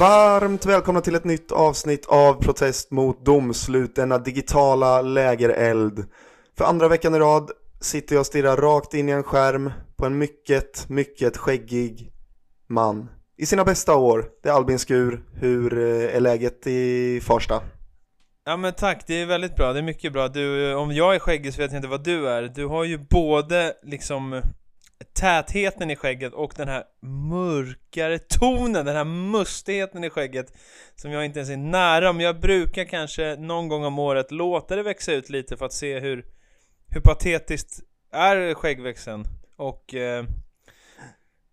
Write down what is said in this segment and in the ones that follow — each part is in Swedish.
Varmt välkomna till ett nytt avsnitt av Protest mot domslut, denna digitala lägereld. För andra veckan i rad sitter jag och stirrar rakt in i en skärm på en mycket, mycket skäggig man. I sina bästa år, det är Albin Skur. Hur eh, är läget i Farsta? Ja men tack, det är väldigt bra, det är mycket bra. Du, eh, om jag är skäggig så vet jag inte vad du är. Du har ju både liksom tätheten i skägget och den här mörkare tonen, den här mustigheten i skägget som jag inte ens är nära, men jag brukar kanske någon gång om året låta det växa ut lite för att se hur, hur patetiskt är skäggväxten. Och eh,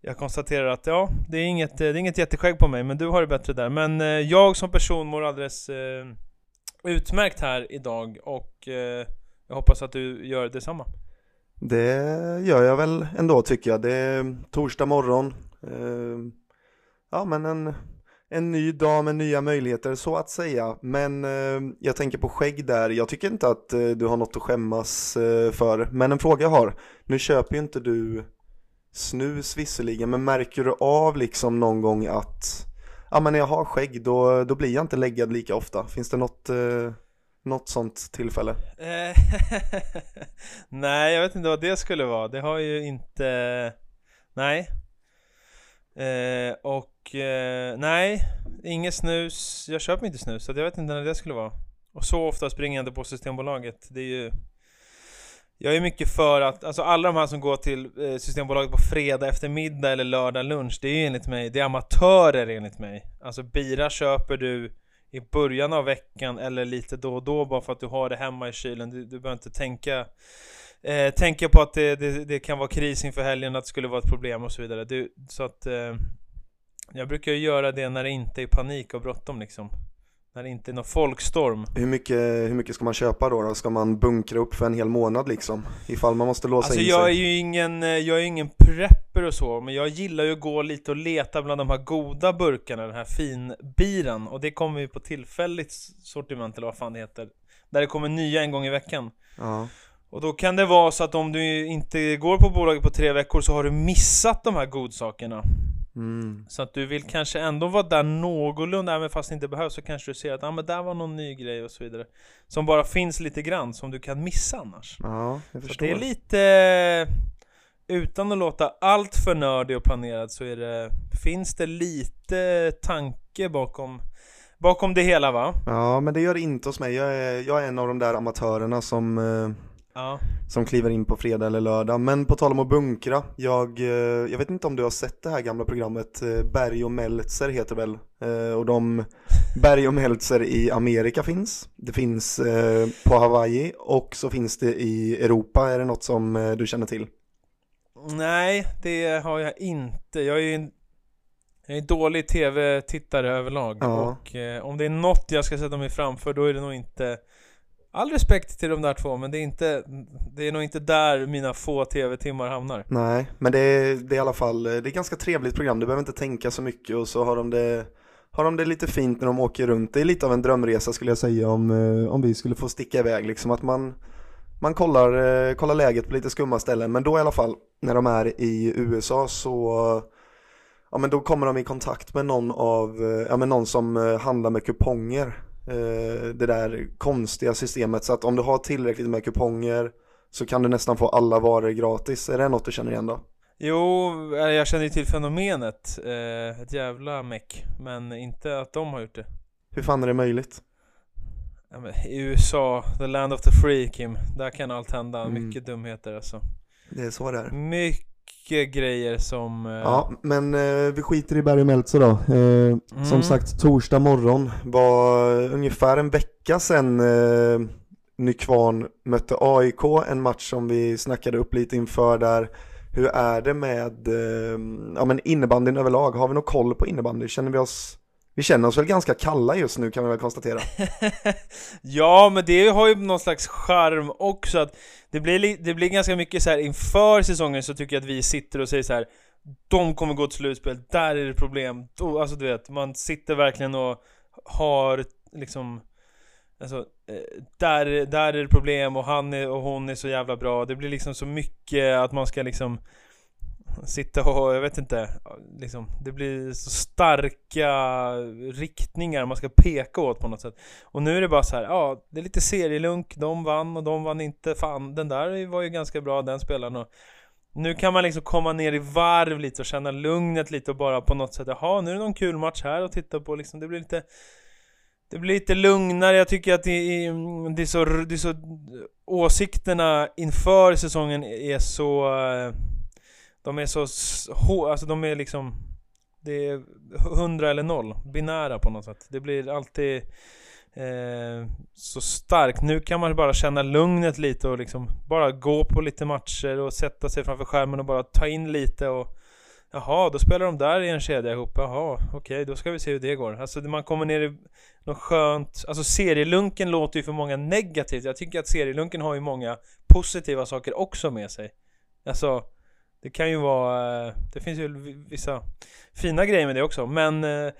jag konstaterar att ja, det är, inget, det är inget jätteskägg på mig, men du har det bättre där. Men eh, jag som person mår alldeles eh, utmärkt här idag och eh, jag hoppas att du gör detsamma. Det gör jag väl ändå tycker jag. Det är torsdag morgon. Ehm, ja men en, en ny dag med nya möjligheter så att säga. Men ehm, jag tänker på skägg där. Jag tycker inte att eh, du har något att skämmas eh, för. Men en fråga jag har. Nu köper ju inte du snus visserligen. Men märker du av liksom någon gång att ja men när jag har skägg då, då blir jag inte läggad lika ofta. Finns det något, eh, något sånt tillfälle? Eh, nej, jag vet inte vad det skulle vara. Det har ju inte... Nej. Eh, och eh, nej, inget snus. Jag köper inte snus, så jag vet inte när det skulle vara. Och så ofta springer jag inte på Systembolaget. Det är ju... Jag är mycket för att, alltså alla de här som går till eh, Systembolaget på fredag eftermiddag eller lördag lunch, det är ju enligt mig, det är amatörer enligt mig. Alltså bira köper du i början av veckan eller lite då och då bara för att du har det hemma i kylen. Du, du behöver inte tänka eh, tänka på att det, det, det, kan vara kris inför helgen, att det skulle vara ett problem och så vidare. Du, så att eh, jag brukar ju göra det när det inte är panik och bråttom liksom. När det inte är någon folkstorm. Hur mycket, hur mycket ska man köpa då, då? Ska man bunkra upp för en hel månad liksom? Ifall man måste låsa alltså, in jag sig? Är ju ingen, jag är ingen prepper och så, men jag gillar ju att gå lite och leta bland de här goda burkarna, den här finbiran. Och det kommer ju på tillfälligt sortiment eller vad fan det heter. Där det kommer nya en gång i veckan. Ja. Och då kan det vara så att om du inte går på bolaget på tre veckor så har du missat de här godsakerna. Mm. Så att du vill kanske ändå vara där någorlunda, även fast det inte behövs så kanske du ser att ah, men där var någon ny grej och så vidare. Som bara finns lite grann, som du kan missa annars. Ja, jag Så förstår. det är lite, utan att låta allt för nördig och planerad så är det, finns det lite tanke bakom, bakom det hela va? Ja, men det gör det inte hos mig. Jag är, jag är en av de där amatörerna som, eh, Ja. som kliver in på fredag eller lördag. Men på tal om att bunkra, jag, eh, jag vet inte om du har sett det här gamla programmet, eh, Berg och Meltzer heter väl. Eh, och de, Berg och Meltzer i Amerika finns. Det finns på Hawaii och så finns det i Europa. Är det något som du känner till? Nej, det har jag inte. Jag är ju en, jag är en dålig tv-tittare överlag. Ja. Och eh, om det är något jag ska sätta mig framför då är det nog inte All respekt till de där två, men det är inte Det är nog inte där mina få tv-timmar hamnar. Nej, men det är, det är i alla fall, det är ett ganska trevligt program, du behöver inte tänka så mycket och så har de det har de det lite fint när de åker runt. Det är lite av en drömresa skulle jag säga om, eh, om vi skulle få sticka iväg liksom att man man kollar, eh, kollar läget på lite skumma ställen men då i alla fall när de är i USA så ja men då kommer de i kontakt med någon av, eh, ja men någon som handlar med kuponger det där konstiga systemet så att om du har tillräckligt med kuponger så kan du nästan få alla varor gratis. Är det något du känner igen då? Jo, eh, jag känner ju till fenomenet. Eh, ett jävla meck. Men inte att de har gjort det. Hur fan är det möjligt? Ja, men, I USA, the land of the free Kim. Där kan allt hända. Mm. Mycket dumheter alltså. Det är så det är. Mycket mycket grejer som... eh, Ja, men eh, vi skiter i Berg och Meltzer då. Eh, Som Mm. sagt, torsdag morgon var ungefär en vecka sedan eh, Nykvarn mötte AIK, en match som vi snackade upp lite inför där. Hur är det med eh, ja, men innebandyn överlag? Har vi någon koll på innebandy? Känner vi oss vi känner oss väl ganska kalla just nu kan vi väl konstatera. ja, men det har ju någon slags charm också att det blir, det blir ganska mycket så här inför säsongen så tycker jag att vi sitter och säger så här. De kommer gå till slutspel, där är det problem. Då, alltså du vet, man sitter verkligen och har liksom Alltså, eh, där, där är det problem och han är, och hon är så jävla bra. Det blir liksom så mycket att man ska liksom sitta och, jag vet inte, liksom, det blir så starka riktningar man ska peka åt på något sätt. Och nu är det bara så här, ja, det är lite serielunk, de vann och de vann inte, fan den där var ju ganska bra den spelaren. Och nu kan man liksom komma ner i varv lite och känna lugnet lite och bara på något sätt, jaha, nu är det någon kul match här att titta på liksom, det blir lite det blir lite lugnare, jag tycker att det är, det är, så, det är så Åsikterna inför säsongen är så eh, de är så s- alltså de är liksom Det är 100 eller noll, binära på något sätt. Det blir alltid eh, Så starkt, nu kan man bara känna lugnet lite och liksom Bara gå på lite matcher och sätta sig framför skärmen och bara ta in lite och Jaha, då spelar de där i en kedja ihop, jaha, okej, då ska vi se hur det går. Alltså man kommer ner i något skönt, alltså serielunken låter ju för många negativt. Jag tycker att serielunken har ju många positiva saker också med sig. Alltså det kan ju vara, eh, det finns ju vissa fina grejer med det också men eh,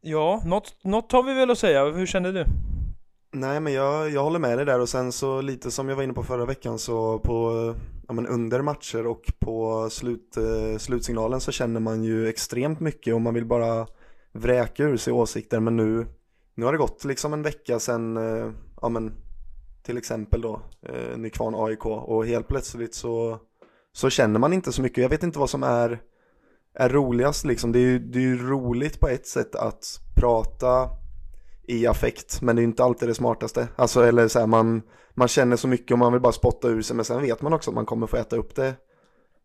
Ja, något, något har vi väl att säga, hur känner du? Nej men jag, jag håller med dig där och sen så lite som jag var inne på förra veckan så på ja, men under matcher och på slut, eh, slutsignalen så känner man ju extremt mycket och man vill bara vräka ur sig åsikter men nu, nu har det gått liksom en vecka sen, eh, ja men till exempel då eh, Nykvarn AIK och helt plötsligt så, så känner man inte så mycket. Jag vet inte vad som är, är roligast liksom. Det är ju det är ju roligt på ett sätt att prata i affekt, men det är inte alltid det smartaste. Alltså, eller så här, man, man känner så mycket och man vill bara spotta ur sig, men sen vet man också att man kommer få äta upp det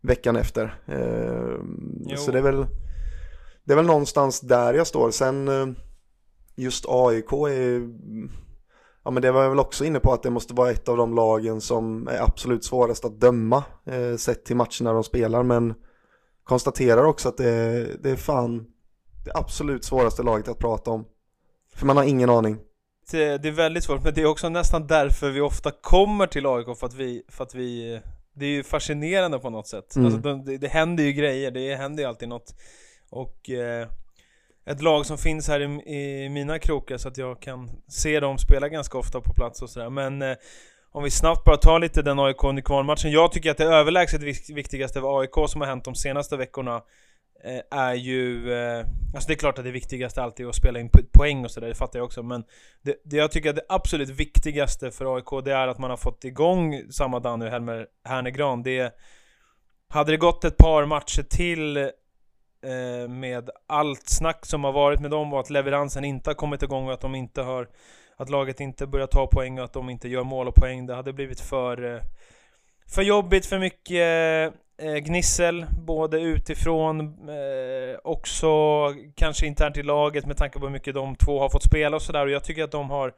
veckan efter. Eh, så det är väl, det är väl någonstans där jag står. Sen eh, just AIK är Ja men det var jag väl också inne på att det måste vara ett av de lagen som är absolut svårast att döma eh, sett till matcherna de spelar men konstaterar också att det, det är fan det absolut svåraste laget att prata om. För man har ingen aning. Det, det är väldigt svårt, men det är också nästan därför vi ofta kommer till AIK för att vi, för att vi Det är ju fascinerande på något sätt. Mm. Alltså de, det, det händer ju grejer, det händer ju alltid något. Och eh, ett lag som finns här i, i mina krokar så att jag kan se dem spela ganska ofta på plats och sådär. Men eh, om vi snabbt bara tar lite den aik matchen Jag tycker att det överlägset viktigaste av AIK som har hänt de senaste veckorna eh, är ju, eh, alltså det är klart att det viktigaste alltid är att spela in poäng och sådär, det fattar jag också men det, det jag tycker att det absolut viktigaste för AIK det är att man har fått igång samma Danny och Helmer Hernegran. Det hade det gått ett par matcher till eh, med allt snack som har varit med dem och att leveransen inte har kommit igång och att de inte har att laget inte börjar ta poäng och att de inte gör mål och poäng. Det hade blivit för eh, för jobbigt, för mycket eh, gnissel, både utifrån, eh, också kanske internt i laget med tanke på hur mycket de två har fått spela och sådär. Och jag tycker att de har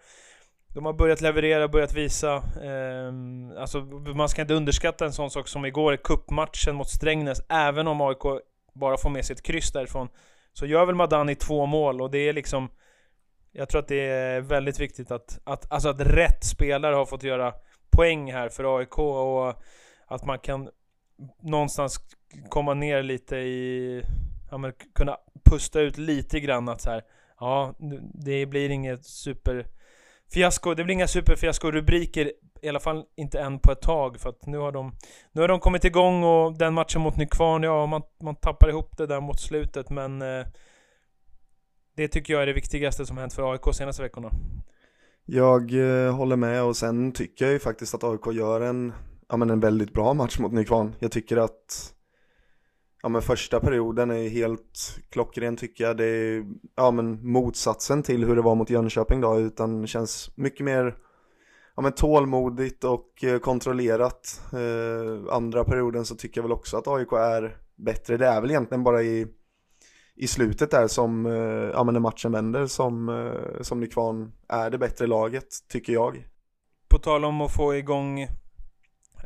de har börjat leverera, börjat visa. Ehm, alltså man ska inte underskatta en sån sak som igår cupmatchen mot Strängnäs. Även om AIK bara får med sig ett kryss därifrån. Så gör väl Madani två mål och det är liksom Jag tror att det är väldigt viktigt att, att, alltså att rätt spelare har fått göra poäng här för AIK och att man kan någonstans komma ner lite i, ja men kunna pusta ut lite grann att så här, ja det blir inget superfiasko. det blir inga superfiasko-rubriker i alla fall inte än på ett tag för att nu har de Nu har de kommit igång och den matchen mot Nykvarn, ja man, man tappar ihop det där mot slutet men eh, Det tycker jag är det viktigaste som hänt för AIK senaste veckorna Jag eh, håller med och sen tycker jag ju faktiskt att AIK gör en, ja, men en väldigt bra match mot Nykvarn. Jag tycker att ja, men första perioden är helt klockren tycker jag. Det är ja, men motsatsen till hur det var mot Jönköping då, utan känns mycket mer ja, men tålmodigt och eh, kontrollerat. Eh, andra perioden så tycker jag väl också att AIK är bättre. Det är väl egentligen bara i, i slutet där som, eh, ja men när matchen vänder som, eh, som Nykvarn är det bättre laget, tycker jag. På tal om att få igång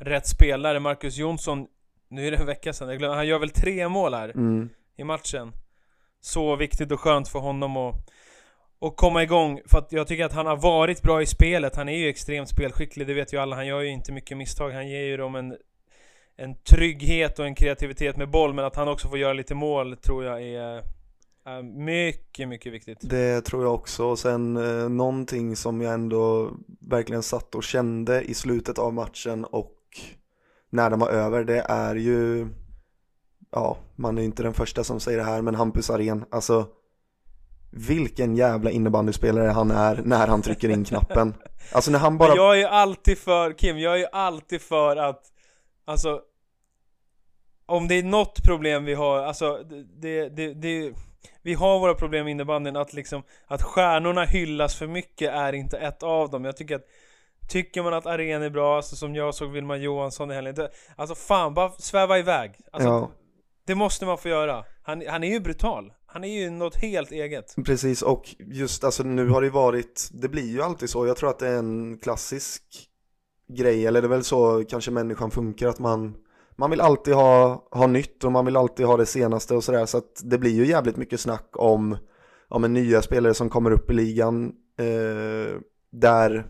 rätt spelare, Marcus Jonsson, nu är det en vecka sedan, jag glömmer, han gör väl tre mål här Mm. i matchen. Så viktigt och skönt för honom att, och komma igång, för att jag tycker att han har varit bra i spelet, han är ju extremt spelskicklig, det vet ju alla, han gör ju inte mycket misstag, han ger ju dem en, en trygghet och en kreativitet med boll, men att han också får göra lite mål tror jag är, är mycket, mycket viktigt. Det tror jag också. Och sen eh, någonting som jag ändå verkligen satt och kände i slutet av matchen och när den var över, det är ju, ja, man är inte den första som säger det här, men Hampus Arén, alltså vilken jävla innebandyspelare han är när han trycker in knappen. Alltså när han bara... Men jag är ju alltid för, Kim, jag är ju alltid för att Alltså Om det är något problem vi har, alltså det, det, det Vi har våra problem i innebandyn att liksom Att stjärnorna hyllas för mycket är inte ett av dem Jag tycker att Tycker man att Aren är bra, alltså som jag såg Vilma Johansson i helgen Alltså fan, bara sväva iväg alltså, Ja. Det måste man få göra han, han är ju brutal han är ju något helt eget. Precis, och just alltså nu har det ju varit, det blir ju alltid så, jag tror att det är en klassisk grej, eller det är väl så kanske människan funkar, att man, man vill alltid ha, ha nytt och man vill alltid ha det senaste och sådär, så att det blir ju jävligt mycket snack om, om en nya spelare som kommer upp i ligan, eh, där,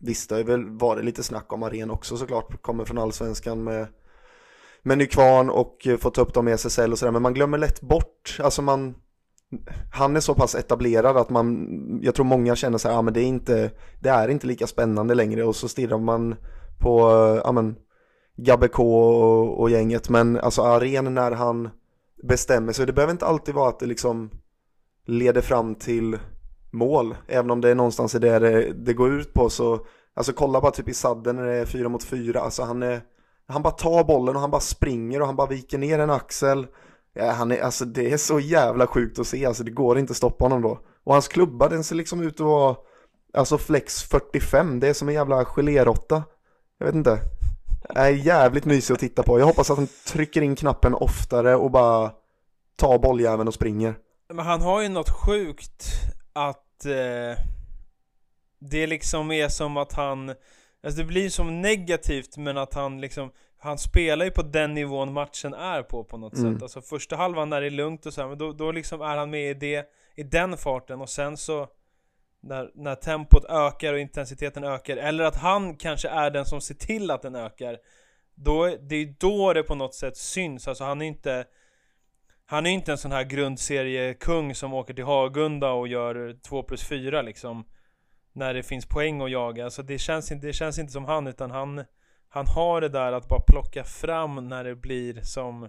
visst det har väl varit lite snack om Aren också såklart, kommer från allsvenskan med med Nykvarn och eh, fått upp dem i SSL och sådär, men man glömmer lätt bort, alltså man han är så pass etablerad att man, jag tror många känner så här, ja men det är inte, det är inte lika spännande längre och så stirrar man på, ja ja men, Gabbe K och, och gänget, men alltså Aren när han bestämmer sig, det behöver inte alltid vara att det liksom leder fram till mål, även om det är någonstans det det, det går ut på så, alltså kolla bara typ i sadden när det är fyra mot fyra, alltså han är, han bara tar bollen och han bara springer och han bara viker ner en axel Ja, han är, alltså det är så jävla sjukt att se, alltså det går inte att stoppa honom då. Och hans klubba den ser liksom ut att vara, alltså flex 45, det är som en jävla geléråtta. Jag vet inte. Det är jävligt mysig att titta på. Jag hoppas att han trycker in knappen oftare och bara tar bolljäveln och springer. Men han har ju något sjukt att eh, det liksom är som att han, alltså det blir som negativt men att han liksom, han spelar ju på den nivån matchen är på på något Mm. sätt. Alltså första halvan när det är lugnt och så här, men då, då liksom är han med i det, i den farten och sen så när, när tempot ökar och intensiteten ökar, eller att han kanske är den som ser till att den ökar då, Det är då det på något sätt syns, alltså han är inte Han är inte en sån här grundseriekung som åker till Hagunda och gör 2 plus 4 liksom när det finns poäng att jaga, alltså det känns inte, det känns inte som han utan han Han har det där att bara plocka fram när det blir som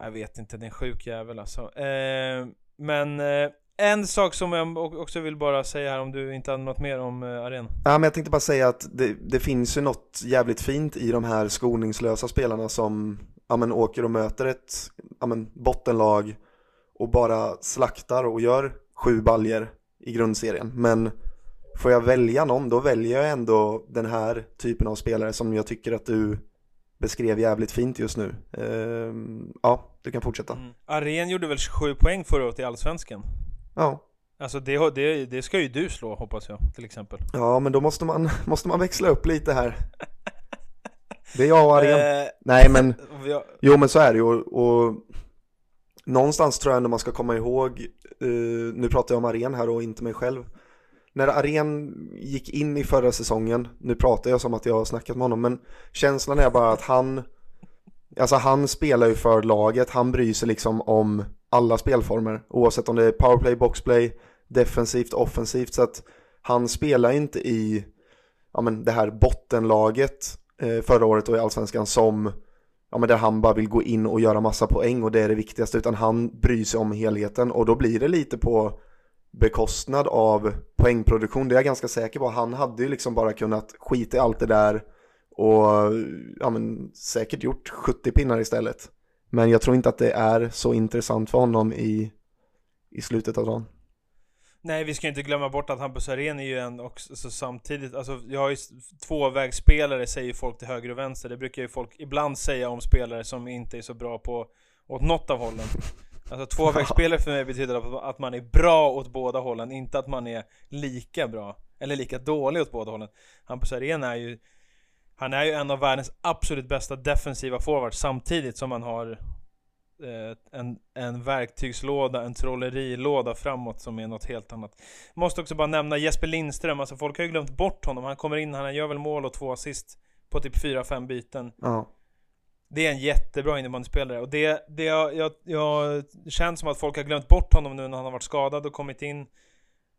Jag vet inte, det är en sjuk jävel alltså. Eh, Men eh, en sak som jag också vill bara säga här om du inte hade något mer om eh, Ja, men jag tänkte bara säga att det, det finns ju något jävligt fint i de här skoningslösa spelarna som ja, men, åker och möter ett ja, men, bottenlag och bara slaktar och gör sju baljer i grundserien. Men får jag välja någon, då väljer jag ändå den här typen av spelare som jag tycker att du beskrev jävligt fint just nu. Ehm, ja, du kan fortsätta. mm. Aren gjorde väl 27 poäng förra året i Allsvenskan? Ja. Alltså det, det, det ska ju du slå hoppas jag, till exempel ja, men då måste man, måste man växla upp lite här. Det är jag och Arjen. Eh, Nej, men jag, Jo men så är det ju och, och någonstans tror jag ändå man ska komma ihåg, eh, nu pratar jag om Aren här och inte mig själv. När Aren gick in i förra säsongen, nu pratar jag som att jag har snackat med honom, men känslan är bara att han, alltså han spelar ju för laget, han bryr sig liksom om alla spelformer, oavsett om det är powerplay, boxplay, defensivt, offensivt, så att han spelar inte i, ja men det här bottenlaget eh, förra året och i Allsvenskan som ja, men där han bara vill gå in och göra massa poäng och det är det viktigaste utan han bryr sig om helheten. Och då blir det lite på bekostnad av poängproduktion det är jag ganska säker på han hade ju liksom bara kunnat skita i allt det där och ja, men, säkert gjort 70 pinnar istället men jag tror inte att det är så intressant för honom i, i slutet av dagen Nej, vi ska inte glömma bort att Hampus Arén är ju en också så samtidigt, alltså jag har ju tvåvägsspelare säger folk till höger och vänster. Det brukar ju folk ibland säga om spelare som inte är så bra på åt något av hållen. Alltså tvåvägsspelare för mig betyder att- man är bra åt båda hållen, inte att man är lika bra eller lika dålig åt båda hållen. Hampus Arena är ju han är ju en av världens absolut bästa defensiva forwards samtidigt som han har eh, en, en verktygslåda, en trollerilåda framåt som är något helt annat. Måste också bara nämna Jesper Lindström, alltså folk har ju glömt bort honom. Han kommer in, han gör väl mål och två assist på typ 4-5 byten. Ja. Det är en jättebra innebandyspelare och det, det jag, jag, jag känns som att folk har glömt bort honom nu när han har varit skadad och kommit in.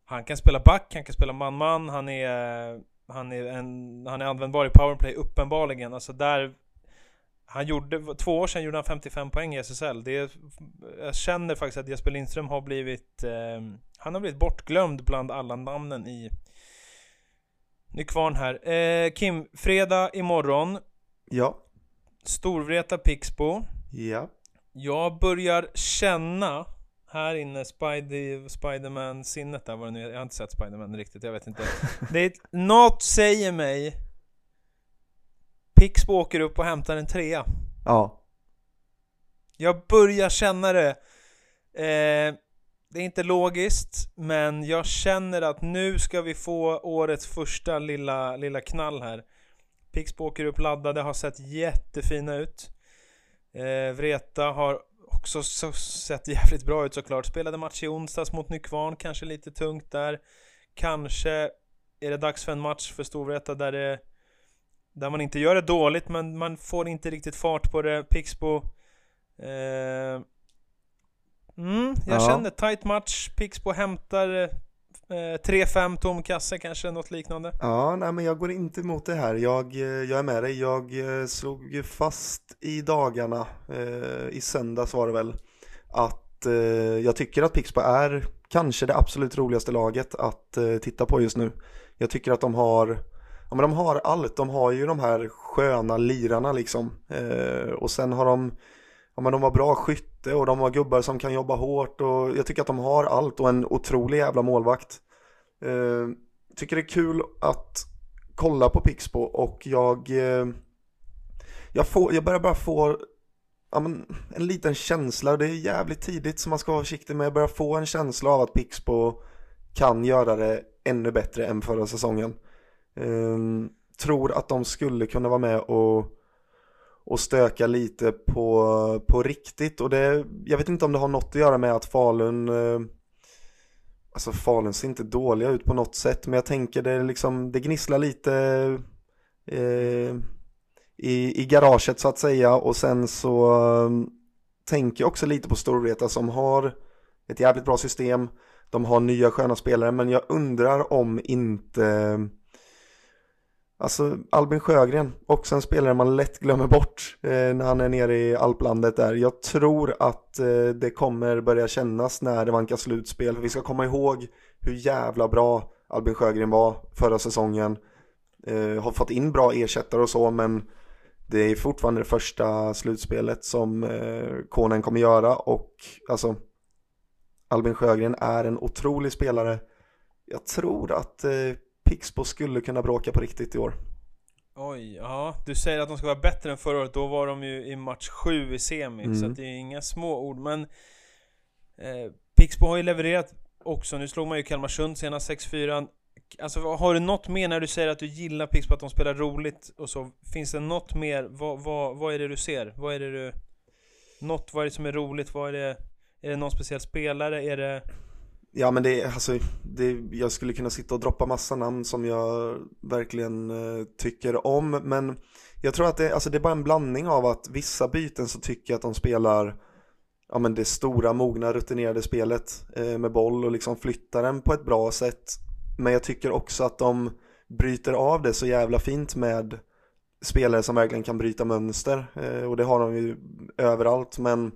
Han kan spela back, han kan spela man-man, han är, han är, en, han är användbar i powerplay uppenbarligen. Alltså där, han gjorde, två år sedan gjorde han 55 poäng i SSL. Det jag känner faktiskt att Jesper Lindström har blivit, eh, han har blivit bortglömd bland alla namnen i Nykvarn här. Eh, Kim, fredag imorgon, Ja. Storvreta Pixbo. Ja. Jag börjar känna här inne Spidey, Spiderman-sinnet där vad det nu är. Jag har inte sett Spiderman riktigt, jag vet inte. Det är, något säger mig Pixbo åker upp och hämtar en trea. Ja. Jag börjar känna det. Eh, det är inte logiskt, men jag känner att nu ska vi få årets första lilla, lilla knall här. Pixbo åker upp laddade, har sett jättefina ut. Eh, Vreta har också så, sett jävligt bra ut såklart. Spelade match i onsdags mot Nykvarn, kanske lite tungt där. Kanske är det dags för en match för Storvreta där det där man inte gör det dåligt men man får inte riktigt fart på det. Pixbo eh, Mm, jag Ja. kände tight match. Pixbo hämtar eh, Eh, 3-5 tom kasse kanske, något liknande. Ja, nej men jag går inte emot det här. Jag, eh, jag är med dig. Jag eh, slog ju fast i dagarna, eh, i söndags var det väl, att eh, jag tycker att Pixbo är kanske det absolut roligaste laget att eh, titta på just nu. Jag tycker att de har, ja men de har allt. De har ju de här sköna lirarna liksom. Eh, och sen har de, ja men de har bra skytte och de har gubbar som kan jobba hårt och jag tycker att de har allt och en otrolig jävla målvakt. Eh, tycker det är kul att kolla på Pixbo och jag, eh, jag, får, jag börjar bara få ja, men, en liten känsla, det är jävligt tidigt så man ska vara försiktig men jag börjar få en känsla av att Pixbo kan göra det ännu bättre än förra säsongen. Eh, tror att de skulle kunna vara med och, och stöka lite på, på riktigt och det, jag vet inte om det har något att göra med att Falun eh, Alltså Falun ser inte dåliga ut på något sätt men jag tänker det liksom, det gnisslar lite eh, i, i garaget så att säga och sen så eh, tänker jag också lite på Storvreta som har ett jävligt bra system. De har nya sköna spelare men jag undrar om inte Alltså Albin Sjögren, också en spelare man lätt glömmer bort eh, när han är nere i alplandet där. Jag tror att eh, det kommer börja kännas när det vankas slutspel. För vi ska komma ihåg hur jävla bra Albin Sjögren var förra säsongen. Eh, har fått in bra ersättare och så men det är fortfarande det första slutspelet som eh, Konen kommer göra och alltså Albin Sjögren är en otrolig spelare. Jag tror att eh, Pixbo skulle kunna bråka på riktigt i år. Oj, ja. Du säger att de ska vara bättre än förra året. Då var de ju i match 7 i semi. Mm. Så det är inga små ord. Men eh, Pixbo har ju levererat också. Nu slog man ju Kalmarsund senast 6-4. Alltså har du något mer när du säger att du gillar Pixbo, att de spelar roligt och så? Finns det något mer? Vad, vad, vad är det du ser? Vad är det du... Något, vad är det som är roligt? Vad är det... Är det någon speciell spelare? Är det... Ja men det, alltså, det, jag skulle kunna sitta och droppa massa namn som jag verkligen eh, tycker om men jag tror att det, alltså, det är bara en blandning av att vissa byten så tycker jag att de spelar ja, men det stora, mogna, rutinerade spelet eh, med boll och liksom flyttar den på ett bra sätt. Men jag tycker också att de bryter av det så jävla fint med spelare som verkligen kan bryta mönster eh, och det har de ju överallt men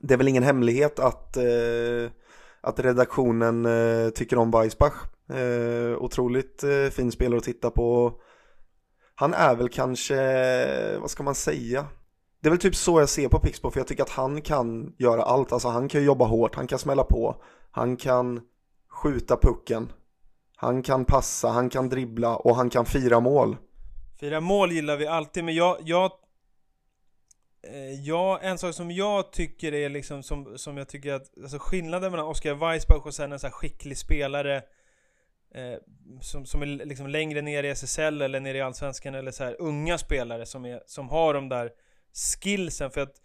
det är väl ingen hemlighet att eh, att redaktionen eh, tycker om Weissbach. Eh, otroligt eh, fin spelare att titta på. Han är väl kanske, vad ska man säga? Det är väl typ så jag ser på Pixbo för jag tycker att han kan göra allt. Alltså han kan jobba hårt, han kan smälla på. Han kan skjuta pucken. Han kan passa, han kan dribbla och han kan fira mål. Fira mål gillar vi alltid, men jag, jag Eh, ja, en sak som jag tycker är liksom som, som jag tycker att Alltså skillnaden mellan Oscar Weissbach och sen en sån här skicklig spelare eh, som, som är liksom längre ner i SSL eller ner i Allsvenskan eller så här unga spelare som, är, som har de där skillsen för att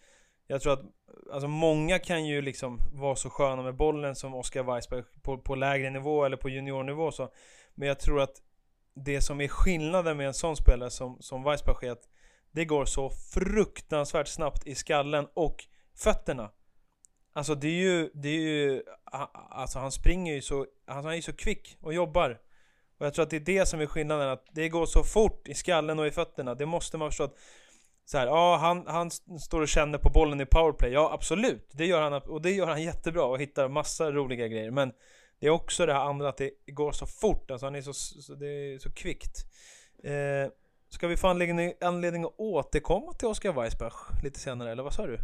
jag tror att alltså många kan ju liksom vara så sköna med bollen som Oscar Weissberg på, på lägre nivå eller på juniornivå så. Men jag tror att det som är skillnaden med en sån spelare som, som Weissberg är att det går så fruktansvärt snabbt i skallen och fötterna. Alltså det är ju, det är ju, alltså han springer ju så, alltså han är ju så kvick och jobbar. Och jag tror att det är det som är skillnaden, att det går så fort i skallen och i fötterna. Det måste man förstå att så här, ja han, han står och känner på bollen i powerplay. Ja absolut, det gör han och det gör han jättebra och hittar massa roliga grejer. Men det är också det här andra att det går så fort, alltså han är så, så det är så kvickt. Eh, ska vi få anledning, anledning att återkomma till Oscar Weissbach lite senare, eller vad sa du?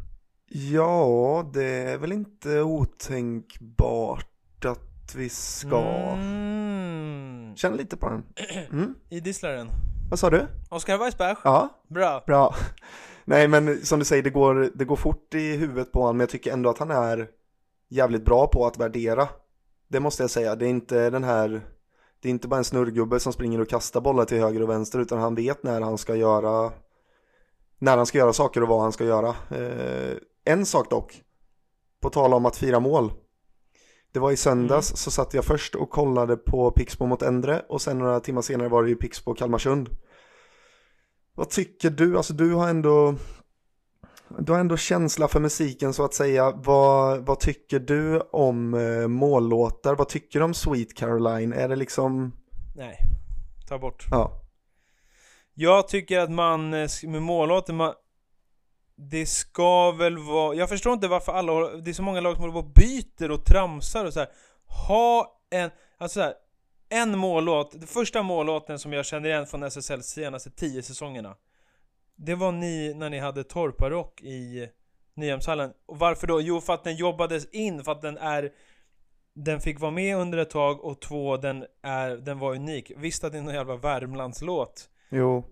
Ja, det är väl inte otänkbart att vi ska. Mm. Känn lite på den. Mm. Idisslaren. Vad sa du? Oscar Weissbach? Ja, Bra. bra. Nej men som du säger, det går, det går fort i huvudet på honom, men jag tycker ändå att han är jävligt bra på att värdera. Det måste jag säga, det är inte den här, det är inte bara en snurrgubbe som springer och kastar bollar till höger och vänster, utan han vet när han ska göra, när han ska göra saker och vad han ska göra. Eh, en sak dock, på tal om att fira mål. Det var i söndags Mm. så satt jag först och kollade på Pixbo mot Endre och sen några timmar senare var det ju Pixbo Kalmarsund. Vad tycker du? Alltså du har ändå du har ändå känsla för musiken så att säga. Vad, vad tycker du om eh, mållåtar? Vad tycker du om Sweet Caroline? Är det liksom, Nej, ta bort. ja, Jag tycker att man, eh, med mållåten, man... Det ska väl vara... Jag förstår inte varför alla Det är så många lag som håller på och byter och tramsar och så här. Ha en... Alltså så här, En mållåt, den första mållåten som jag känner igen från SSLs senaste tio säsongerna. Det var ni när ni hade Torparock i Nyhemshallen. Och varför då? Jo, för att den jobbades in, för att den är... Den fick vara med under ett tag och två, den, är, den var unik. Visst att det är någon jävla Värmlandslåt. jo,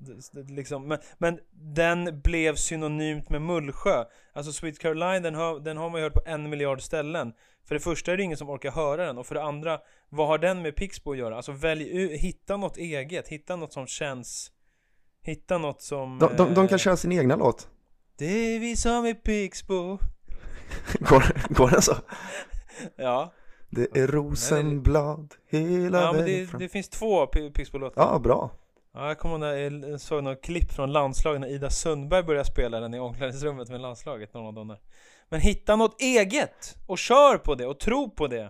Liksom, men, men den blev synonymt med Mullsjö. Alltså Sweet Caroline, den har, den har man ju hört på en miljard ställen. För det första är det ingen som orkar höra den, och för det andra, vad har den med Pixbo att göra? Alltså välj ut, hitta något eget, hitta något som känns... Hitta något som... de, de, de eh, kan köra sin egna låt. Det är vi som är Pixbo. Går, går den så? Ja, Det är rosenblad hela ja men vägen det, fram. det finns två Pi- Pixbo-låtar. Ja, bra. Ja, jag kommer när jag såg något klipp från landslaget när Ida Sundberg började spela den i omklädningsrummet med landslaget någon av dem där. Men hitta något eget! Och kör på det och tro på det!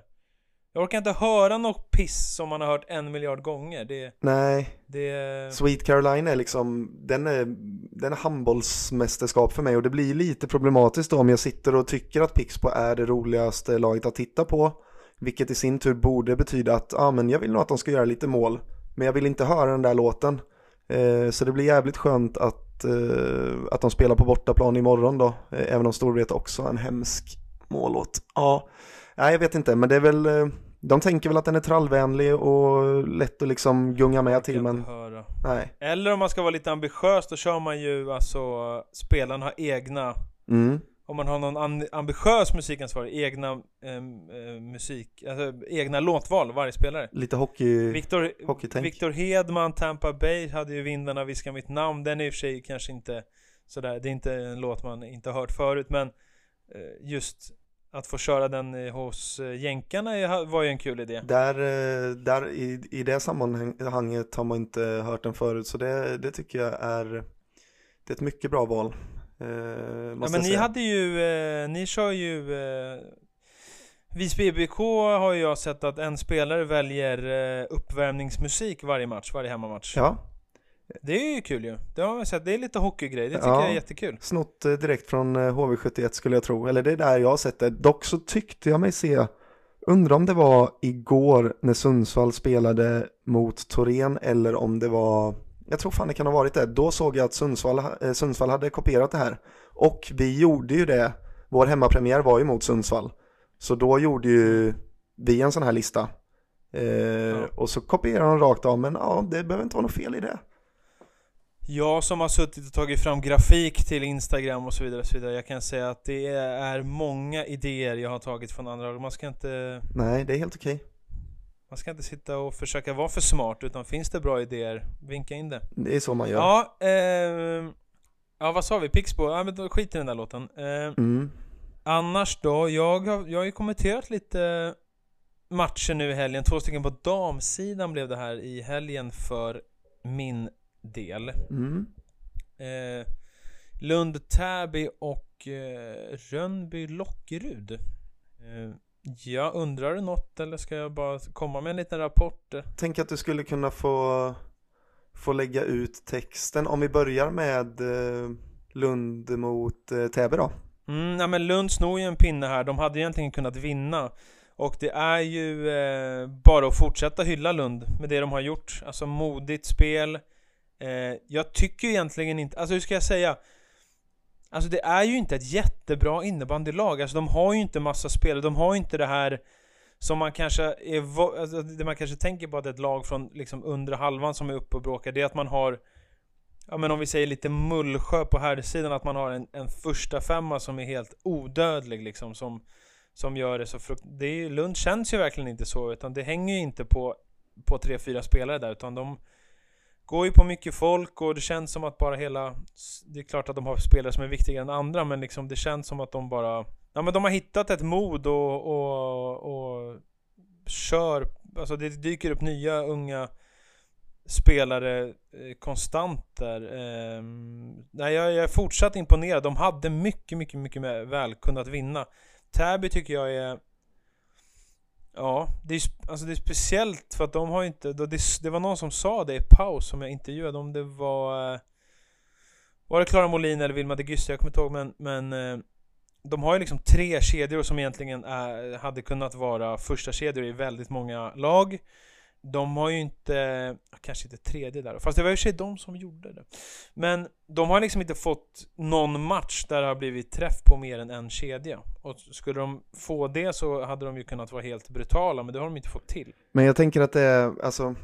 Jag orkar inte höra något piss som man har hört en miljard gånger. Det, Nej, det... Sweet Caroline är liksom, den är, den är handbollsmästerskap för mig och det blir lite problematiskt då om jag sitter och tycker att Pixbo är det roligaste laget att titta på. Vilket i sin tur borde betyda att, ja ah, men jag vill nog att de ska göra lite mål. Men jag vill inte höra den där låten. Eh, så det blir jävligt skönt att, eh, att de spelar på bortaplan imorgon då. Eh, även om Storvreta också har en hemsk mållåt. Ja, nej jag vet inte men det är väl, eh, de tänker väl att den är trallvänlig och lätt att liksom gunga med till men höra. nej. Eller om man ska vara lite ambitiös, då kör man ju alltså Spelarna har egna Mm. Om man har någon ambitiös musikansvarig, egna eh, musik, alltså egna låtval varje spelare. Lite hockey, Victor, hockeytänk. Victor Hedman, Tampa Bay, hade ju Vindarna viskar mitt namn. Den är i och för sig kanske inte sådär, det är inte en låt man inte har hört förut, men eh, just att få köra den eh, hos eh, jänkarna var ju en kul idé. Där, eh, där i, i det sammanhanget har man inte hört den förut så det, det tycker jag är, det är ett mycket bra val. Eh, Ja, men ni säga. hade ju, eh, ni kör ju eh, Visby BBK har ju jag sett att en spelare väljer uppvärmningsmusik varje match, varje hemmamatch. Ja, Det är ju kul ju. Det har jag sett, det är lite hockeygrej, det tycker Ja. jag är jättekul. snott eh, direkt från eh, HV71 skulle jag tro, eller det är där jag har sett det. Dock så tyckte jag mig se, undrar om det var igår när Sundsvall spelade mot Torén eller om det var, jag tror fan det kan ha varit det. Då såg jag att Sundsvall, eh, Sundsvall hade kopierat det här. Och vi gjorde ju det, vår hemmapremiär var ju mot Sundsvall. Så då gjorde ju vi en sån här lista. Eh, Och så kopierar de rakt av, men ja, det behöver inte vara något fel i det. Jag som har suttit och tagit fram grafik till Instagram och så vidare, och så vidare. Jag kan säga att det är många idéer jag har tagit från andra lag. Man ska inte, Nej, det är helt okej. man ska inte sitta och försöka vara för smart, utan finns det bra idéer, vinka in det. Det är så man gör. Ja, eh, ja vad sa vi? Pixbo? Ja men då skit i den där låten. Eh, Mm. Annars då? Jag har, jag har ju kommenterat lite matcher nu i helgen. Två stycken på damsidan blev det här i helgen för min del. Mm. Eh, Lund-Täby och eh, Rönnby-Lockerud. Eh, jag undrar du något eller ska jag bara komma med en liten rapport? Tänk att du skulle kunna få, få lägga ut texten. Om vi börjar med eh, Lund mot eh, Täby då. Mm, ja, men Lund snor ju en pinne här. De hade egentligen kunnat vinna. Och det är ju eh, bara att fortsätta hylla Lund med det de har gjort. Alltså modigt spel. Eh, jag tycker egentligen inte, alltså hur ska jag säga? Alltså det är ju inte ett jättebra innebandylag. Alltså de har ju inte massa spelare. De har ju inte det här som man kanske är, alltså det man kanske tänker på att ett lag från liksom undre halvan som är uppe och bråkar. Det är att man har Ja men om vi säger lite Mullsjö på här sidan att man har en, en första femma som är helt odödlig liksom som, som gör det så frukt... Det är, Lund känns ju verkligen inte så utan det hänger ju inte på, på tre, fyra spelare där utan de går ju på mycket folk och det känns som att bara hela... Det är klart att de har spelare som är viktigare än andra men liksom det känns som att de bara... Ja men de har hittat ett mod och, och, och kör... Alltså det dyker upp nya unga spelare eh, konstant där. Eh, nej, jag, jag är fortsatt imponerad. De hade mycket, mycket, mycket väl kunnat vinna. Täby tycker jag är... Ja, det är, alltså det är speciellt för att de har inte... då Det, det var någon som sa det i paus som jag intervjuade om det var... Eh, var det Klara Molin eller Vilma de Gysse? Jag kommer inte ihåg men... men eh, de har ju liksom tre kedjor som egentligen är, hade kunnat vara första kedjor i väldigt många lag. De har ju inte, kanske inte tredje där fast det var ju i och för sig de som gjorde det. Men de har liksom inte fått någon match där det har blivit träff på mer än en kedja. Och skulle de få det så hade de ju kunnat vara helt brutala, men det har de inte fått till. Men jag tänker att det är, alltså,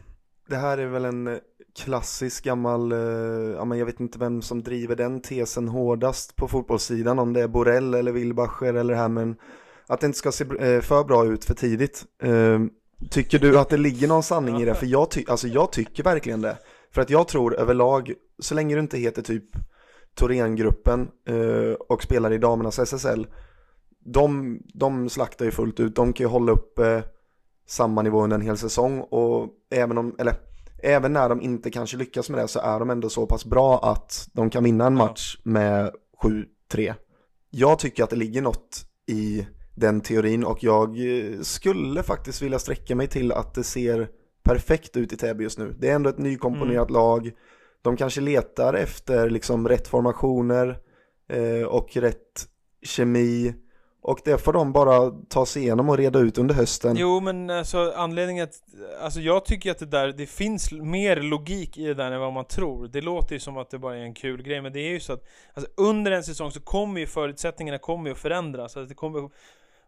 det här är väl en eh, klassisk gammal, eh, ja men jag vet inte vem som driver den tesen hårdast på fotbollssidan, om det är Borrell eller Wilbacher eller det här, men att det inte ska se eh, för bra ut för tidigt. Ehm, Tycker du att det ligger någon sanning i det? För jag, ty- alltså jag tycker verkligen det. För att jag tror överlag, så länge du inte heter typ Thorengruppen eh, och spelar i damernas SSL, de, de slaktar ju fullt ut. De kan ju hålla upp eh, samma nivå under en hel säsong och även om, eller även när de inte kanske lyckas med det så är de ändå så pass bra att de kan vinna en match med 7-3. Jag tycker att det ligger något i den teorin och jag eh, skulle faktiskt vilja sträcka mig till att det ser perfekt ut i Täby just nu. Det är ändå ett nykomponerat lag. De kanske letar efter liksom rätt formationer eh, och rätt kemi och det får de bara ta sig igenom och reda ut under hösten. Jo men alltså anledningen att, alltså jag tycker att det där, det finns mer logik i det där än vad man tror. Det låter ju som att det bara är en kul grej, men det är ju så att alltså, under en säsong så kommer ju förutsättningarna kommer ju att förändras. Alltså, det kommer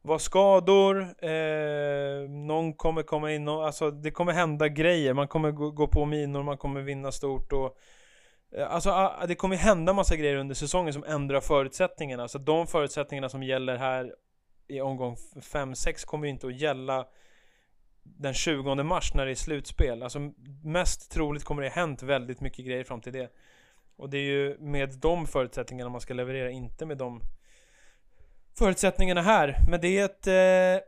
vara skador, eh, någon kommer komma in och, alltså det kommer hända grejer. Man kommer gå, gå på minor, man kommer vinna stort och eh, Alltså ah, det kommer hända massa grejer under säsongen som ändrar förutsättningarna. Så de förutsättningarna som gäller här i omgång 5-6 kommer ju inte att gälla den 20 mars när det är slutspel. Alltså mest troligt kommer det ha hänt väldigt mycket grejer fram till det. Och det är ju med de förutsättningarna man ska leverera, inte med de förutsättningarna här. Men det är ett eh,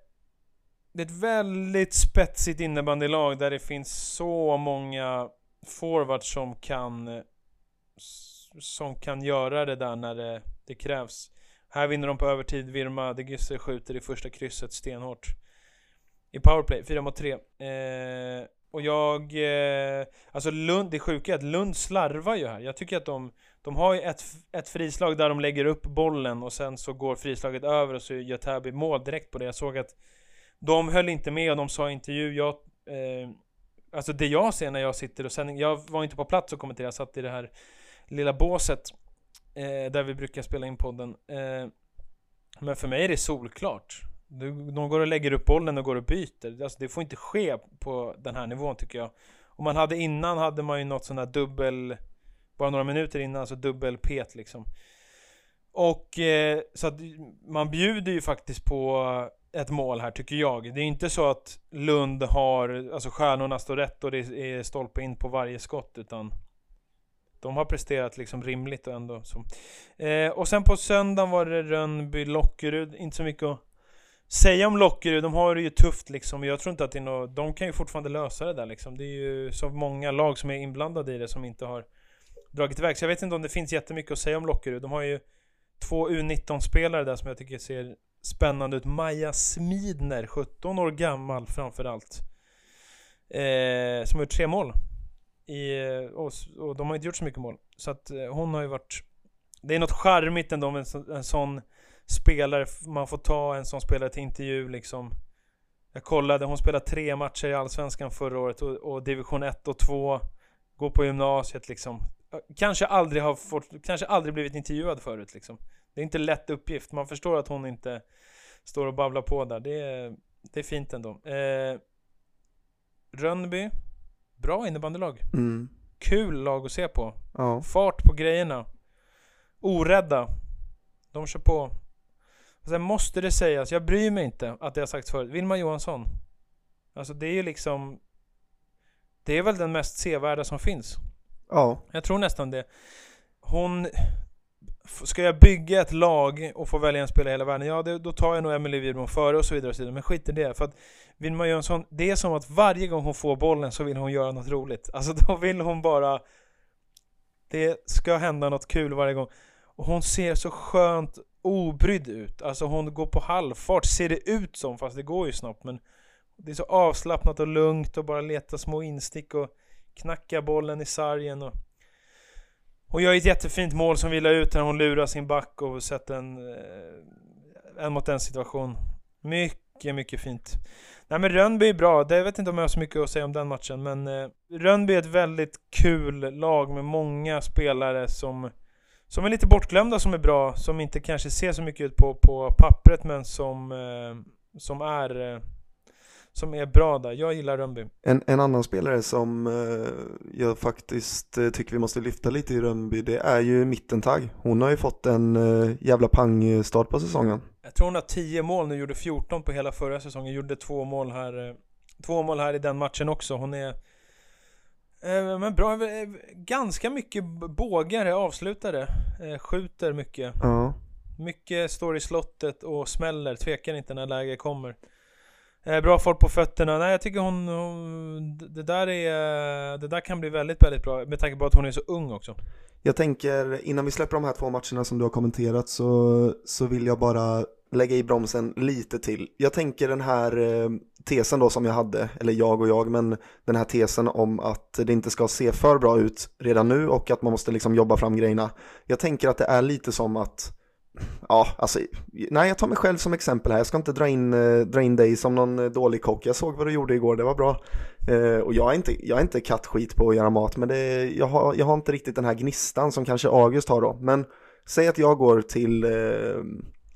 det är ett väldigt spetsigt innebandylag där det finns så många forwards som kan som kan göra det där när det, det krävs. Här vinner de på övertid, Virma de Gysse skjuter i första krysset stenhårt. I powerplay, 4 mot 3. Eh, och jag... Eh, alltså Lund, det sjuka är att Lund slarvar ju här. Jag tycker att de... De har ju ett, ett frislag där de lägger upp bollen och sen så går frislaget över och så gör Täby mål direkt på det. Jag såg att de höll inte med och de sa i intervju, jag... Eh, alltså det jag ser när jag sitter och sen, jag var inte på plats och kommenterade, jag satt i det här lilla båset eh, där vi brukar spela in podden. Eh, men för mig är det solklart. Du, de går och lägger upp bollen och går och byter. Alltså, det får inte ske på den här nivån tycker jag. Om man hade innan hade man ju något sån där dubbel, bara några minuter innan, alltså dubbel pet liksom. Och eh, så att man bjuder ju faktiskt på ett mål här tycker jag. Det är inte så att Lund har, alltså stjärnorna står rätt och det är stolpe in på varje skott utan de har presterat liksom rimligt och ändå så. Eh, och sen på söndagen var det Rönnby, Lockerud, inte så mycket att säga om Lockerud, de har det ju tufft liksom. Jag tror inte att det är något, de kan ju fortfarande lösa det där liksom. Det är ju så många lag som är inblandade i det som inte har dragit iväg. Så jag vet inte om det finns jättemycket att säga om Lockerud. De har ju två U19-spelare där som jag tycker ser spännande ut. Maja Smidner, 17 år gammal framförallt. Eh, som har gjort tre mål. I, eh, och, och, de har inte gjort så mycket mål. Så att eh, hon har ju varit... Det är något charmigt ändå med en, så, en sån spelare. Man får ta en sån spelare till intervju liksom. Jag kollade, hon spelade tre matcher i Allsvenskan förra året och, och division 1 och 2. Går på gymnasiet liksom. Kanske aldrig har fått, kanske aldrig blivit intervjuad förut liksom. Det är inte lätt uppgift. Man förstår att hon inte står och babblar på där. Det är, det är fint ändå. Eh, Rönnby. Bra innebandylag. Mm. Kul lag att se på. Ja. Fart på grejerna. Orädda. De kör på. Och sen måste det sägas, jag bryr mig inte att det har sagts förut. Vilma Johansson. Alltså det är ju liksom... Det är väl den mest sevärda som finns ja. Jag tror nästan det. Hon... Ska jag bygga ett lag och få välja en spelare i hela världen? Ja, det, då tar jag nog Emelie Wibron före och så vidare och så vidare. Men skit i det. För att Vilma Jönsson, det är som att varje gång hon får bollen så vill hon göra något roligt. Alltså då vill hon bara... Det ska hända något kul varje gång. Och hon ser så skönt obrydd ut. Alltså hon går på halvfart, ser det ut som, fast det går ju snabbt. Men det är så avslappnat och lugnt och bara leta små instick och knacka bollen i sargen. Och hon gör ett jättefint mål som vilar ut när hon lurar sin back och sätter en, eh, en mot en situation. Mycket, mycket fint. Nej men Rönnby är bra, det jag vet inte om jag har så mycket att säga om den matchen men eh, Rönnby är ett väldigt kul lag med många spelare som som är lite bortglömda som är bra, som inte kanske ser så mycket ut på, på pappret men som, eh, som är eh, som är bra där. Jag gillar Rönnby. En, en annan spelare som eh, jag faktiskt eh, tycker vi måste lyfta lite i Rönnby, det är ju Mittentag. Hon har ju fått en eh, jävla pangstart på säsongen. Jag tror hon har 10 mål nu, gjorde 14 på hela förra säsongen, gjorde två mål här, eh, två mål här i den matchen också. Hon är eh, men bra, eh, ganska mycket bågare, avslutare, skjuter mycket. Ja. Mycket står i slottet och smäller, tvekar inte när läge kommer. Eh, bra fart på fötterna. Nej, jag tycker hon, hon det, där är, det där kan bli väldigt, väldigt bra med tanke på att hon är så ung också. Jag tänker, innan vi släpper de här två matcherna som du har kommenterat så, så vill jag bara lägga i bromsen lite till. Jag tänker den här eh, tesen då som jag hade, eller jag och jag, men den här tesen om att det inte ska se för bra ut redan nu och att man måste liksom jobba fram grejerna. Jag tänker att det är lite som att Ja, alltså, nej jag tar mig själv som exempel här. Jag ska inte dra in, eh, dra in dig som någon eh, dålig kock. Jag såg vad du gjorde igår, det var bra. Eh, och jag är inte, jag är inte kattskit på att göra mat, men det, jag, har, jag har inte riktigt den här gnistan som kanske August har då. Men säg att jag går till eh,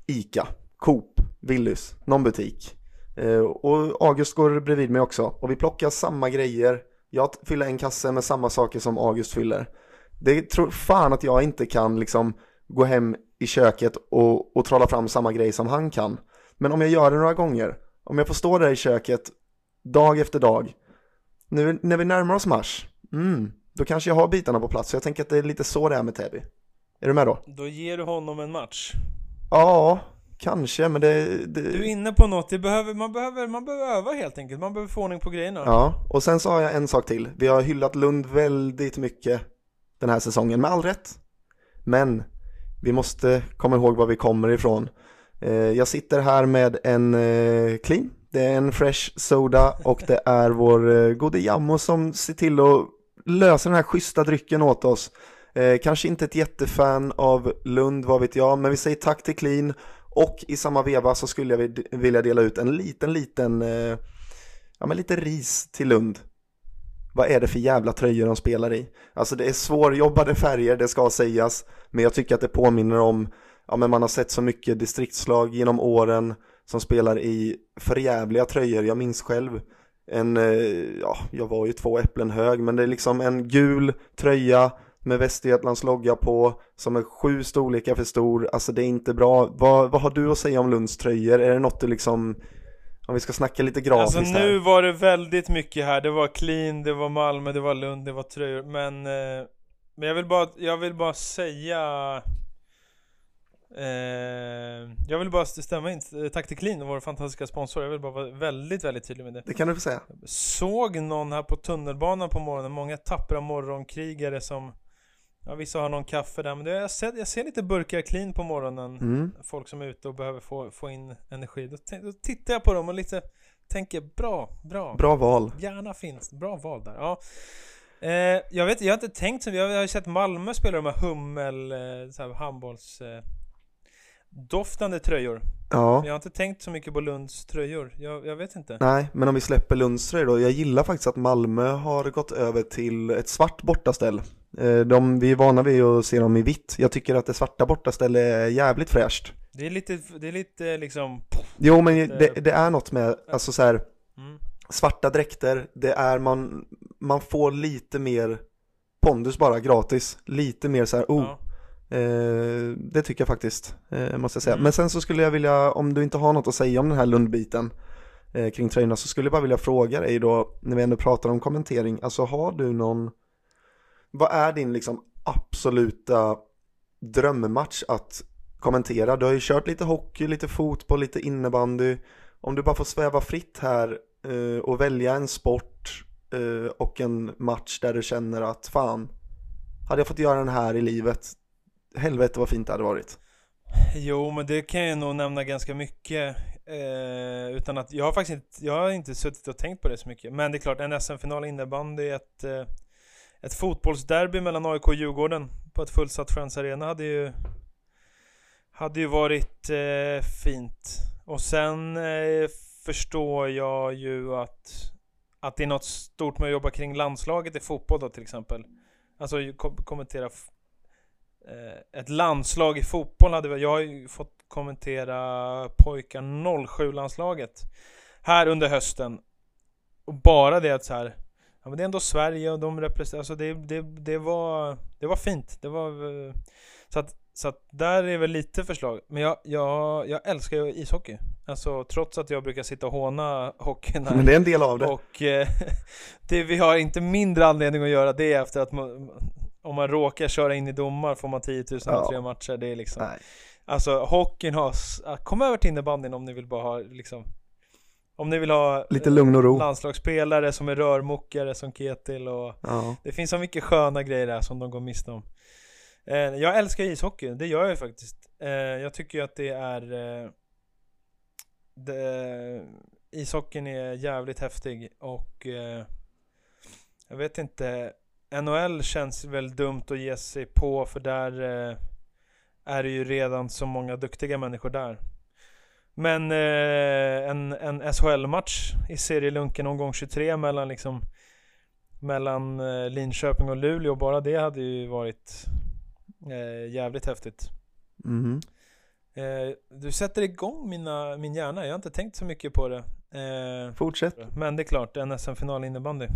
Ica, Coop, Willys, någon butik. Eh, och August går bredvid mig också. Och vi plockar samma grejer. Jag fyller en kasse med samma saker som August fyller. Det tror fan att jag inte kan liksom gå hem i köket och, och trolla fram samma grej som han kan. Men om jag gör det några gånger, om jag får stå där i köket dag efter dag, nu när vi närmar oss mars, mm, då kanske jag har bitarna på plats. Så jag tänker att det är lite så det är med Täby. Är du med då? Då ger du honom en match. Ja, kanske, men det... det... Du är inne på något, det behöver, man, behöver, man behöver öva helt enkelt, man behöver få ordning på grejerna. Ja, och sen så har jag en sak till. Vi har hyllat Lund väldigt mycket den här säsongen, med all rätt. Men vi måste komma ihåg var vi kommer ifrån. Eh, jag sitter här med en eh, clean, det är en fresh soda och det är vår eh, gode Jammo som ser till att lösa den här schyssta drycken åt oss. Kanske inte ett jättefan av Lund, vad vet jag, men vi säger tack till clean och i samma veva så skulle jag vilja dela ut en liten, liten, ja men lite ris till Lund vad är det för jävla tröjor de spelar i? Alltså det är svårjobbade färger, det ska sägas, men jag tycker att det påminner om, ja men man har sett så mycket distriktslag genom åren, som spelar i förjävliga tröjor. Jag minns själv en, eh, ja, jag var ju två äpplen hög, men det är liksom en gul tröja med Västergötlands logga på som är sju storlekar för stor. Alltså det är inte bra. Vad, vad har du att säga om Lunds tröjor? Är det något du liksom om vi ska snacka lite grafiskt Alltså nu här. var det väldigt mycket här, det var clean, det var Malmö, det var Lund, det var tröjor. Men, eh, men jag vill bara, jag vill bara säga eh, Jag vill bara stämma in, eh, tack till Clean, vår fantastiska sponsor. Jag vill bara vara väldigt, väldigt tydlig med det. Det kan du få säga. Såg någon här på tunnelbanan på morgonen, många tappra morgonkrigare som Ja vissa har någon kaffe där men det, jag, ser, jag ser lite burkar clean på morgonen Mm. Folk som är ute och behöver få, få in energi då, då tittar jag på dem och lite tänker bra, bra, Bra val. Gärna finns, bra val där ja. eh, Jag vet jag har inte tänkt så, jag har sett Malmö spela de här hummel, eh, så här handbolls eh, Doftande tröjor Ja. Men jag har inte tänkt så mycket på Lunds tröjor, jag, jag vet inte Nej, men om vi släpper Lunds tröjor då. Jag gillar faktiskt att Malmö har gått över till ett svart bortaställ. Eh, De, vi är vana vid att se dem i vitt. Jag tycker att det svarta bortaställ är jävligt fräscht. Det är lite, det är lite liksom Jo, men det, det är något med, alltså så här, mm. svarta dräkter, det är man, man får lite mer pondus bara gratis. Lite mer så här, oh, ja. Eh, det tycker jag faktiskt, eh, måste jag säga. Mm. Men sen så skulle jag vilja, om du inte har något att säga om den här Lundbiten eh, kring tröjorna så skulle jag bara vilja fråga dig då, när vi ändå pratar om kommentering, alltså har du någon, vad är din liksom absoluta drömmatch att kommentera? Du har ju kört lite hockey, lite fotboll, lite innebandy. Om du bara får sväva fritt här och välja en sport och en match där du känner att fan, hade jag fått göra den här i livet, helvete vad fint det hade varit. Jo, men det kan jag nog nämna ganska mycket. Eh, utan att jag har faktiskt inte, jag har inte suttit och tänkt på det så mycket. Men det är klart, en SM-final innebandy, ett, eh, ett fotbollsderby mellan AIK och Djurgården på ett fullsatt Friends Arena hade ju, hade ju varit eh, fint. Och sen eh, förstår jag ju att, att det är något stort med att jobba kring landslaget i fotboll då till exempel. Alltså kom, kommentera ett landslag i fotboll hade vi, jag har ju fått kommentera pojkar 07-landslaget här under hösten. Och bara det att så här, ja men det är ändå Sverige och de representerar, alltså det, det, det var, det var fint. Det var, eh, så att, så att där är väl lite förslag. Men jag, jag, jag älskar ju ishockey. Alltså trots att jag brukar sitta och håna hockeyn här. Men det är en del av det. Och eh, det vi har inte mindre anledning att göra det efter att man, om man råkar köra in i domar får man 10 000 Ja. tre matcher. Det är liksom, Nej. alltså hockeyn har, kom över till innebandyn om ni vill bara ha liksom, om ni vill ha Lite eh, lugn och ro. landslagsspelare som är rörmokare som Ketil och Ja. det finns så mycket sköna grejer där som de går miste om. Eh, jag älskar ishockey, det gör jag faktiskt. Eh, jag tycker ju att det är eh, det, Ishockeyn är jävligt häftig och eh, jag vet inte NHL känns väl dumt att ge sig på för där eh, är det ju redan så många duktiga människor där. Men eh, en, en SHL-match i serielunken omgång 23 mellan liksom mellan eh, Linköping och Luleå, bara det hade ju varit eh, jävligt häftigt. Eh, du sätter igång mina, min hjärna, jag har inte tänkt så mycket på det. Eh, Fortsätt. men det är klart, en SM-final innebandy.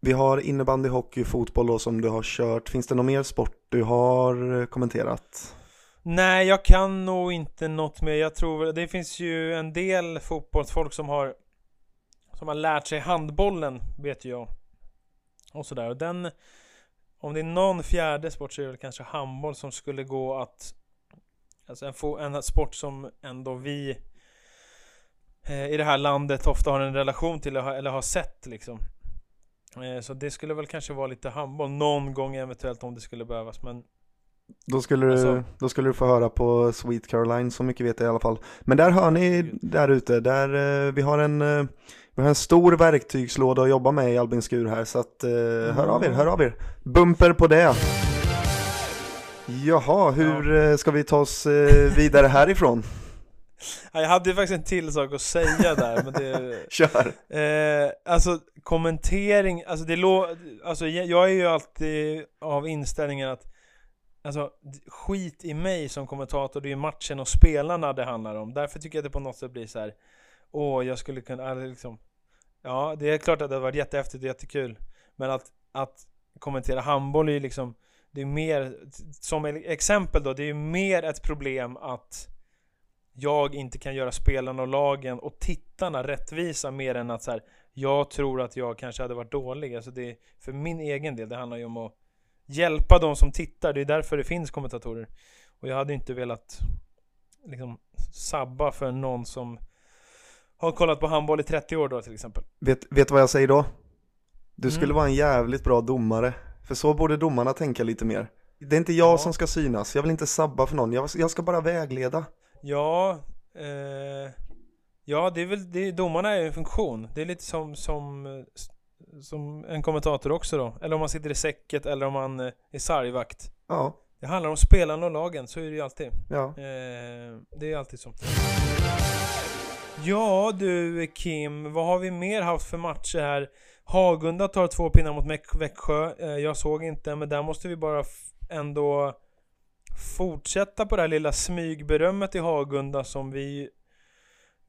Vi har innebandy, hockey, fotboll då som du har kört. Finns det någon mer sport du har eh, kommenterat? Nej, jag kan nog inte något mer. Jag tror väl- det finns ju en del fotbollsfolk som har som har lärt sig handbollen, vet ju jag. Och sådär. Och den, om det är någon fjärde sport så är det väl kanske handboll som skulle gå att Alltså en, fo- en sport som ändå vi eh, i det här landet ofta har en relation till eller har, eller har sett liksom. Eh, så det skulle väl kanske vara lite handboll någon gång eventuellt om det skulle behövas. Men Då skulle, du, Alltså- då skulle du få höra på Sweet Caroline, så mycket vet jag i alla fall. Men där hör ni där ute, där eh, vi har en eh, vi har en stor verktygslåda att jobba med i Albin Skur här, så att eh, hör av er, hör av er. Bumper på det. Jaha, hur eh, ska vi ta oss vidare härifrån? Ja, Jag hade ju faktiskt en till sak att säga där, men det... Kör! Eh, alltså kommentering, alltså det lå... Alltså jag är ju alltid av inställningen att Alltså, skit i mig som kommentator, det är ju matchen och spelarna det handlar om. Därför tycker jag att det på något sätt blir så här. Åh, jag skulle kunna, eller liksom Ja, det är klart att det hade varit jättehäftigt och jättekul Men att, att kommentera handboll är ju liksom Det är mer, som exempel då, det är ju mer ett problem att Jag inte kan göra spelarna och lagen och tittarna rättvisa mer än att så här, Jag tror att jag kanske hade varit dålig, alltså det För min egen del, det handlar ju om att Hjälpa de som tittar, det är därför det finns kommentatorer Och jag hade inte velat Liksom sabba för någon som har kollat på handboll i 30 år då till exempel. Vet, vet vad jag säger då? Du skulle Mm. vara en jävligt bra domare. För så borde domarna tänka lite mer. Det är inte jag Ja. som ska synas, jag vill inte sabba för någon, jag, jag ska bara vägleda. Ja, eh, ja det är väl, det, domarna är en funktion. Det är lite som, som, eh, som en kommentator också då. Eller om man sitter i säcket eller om man eh, är sargvakt. Ja, Det handlar om spelarna och lagen, så är det ju alltid. ja. Eh, det är alltid så. Ja du Kim, vad har vi mer haft för matcher här? Hagunda tar två pinnar mot Växjö. Eh, jag såg inte, men där måste vi bara ändå fortsätta på det här lilla smygberömmet i Hagunda som vi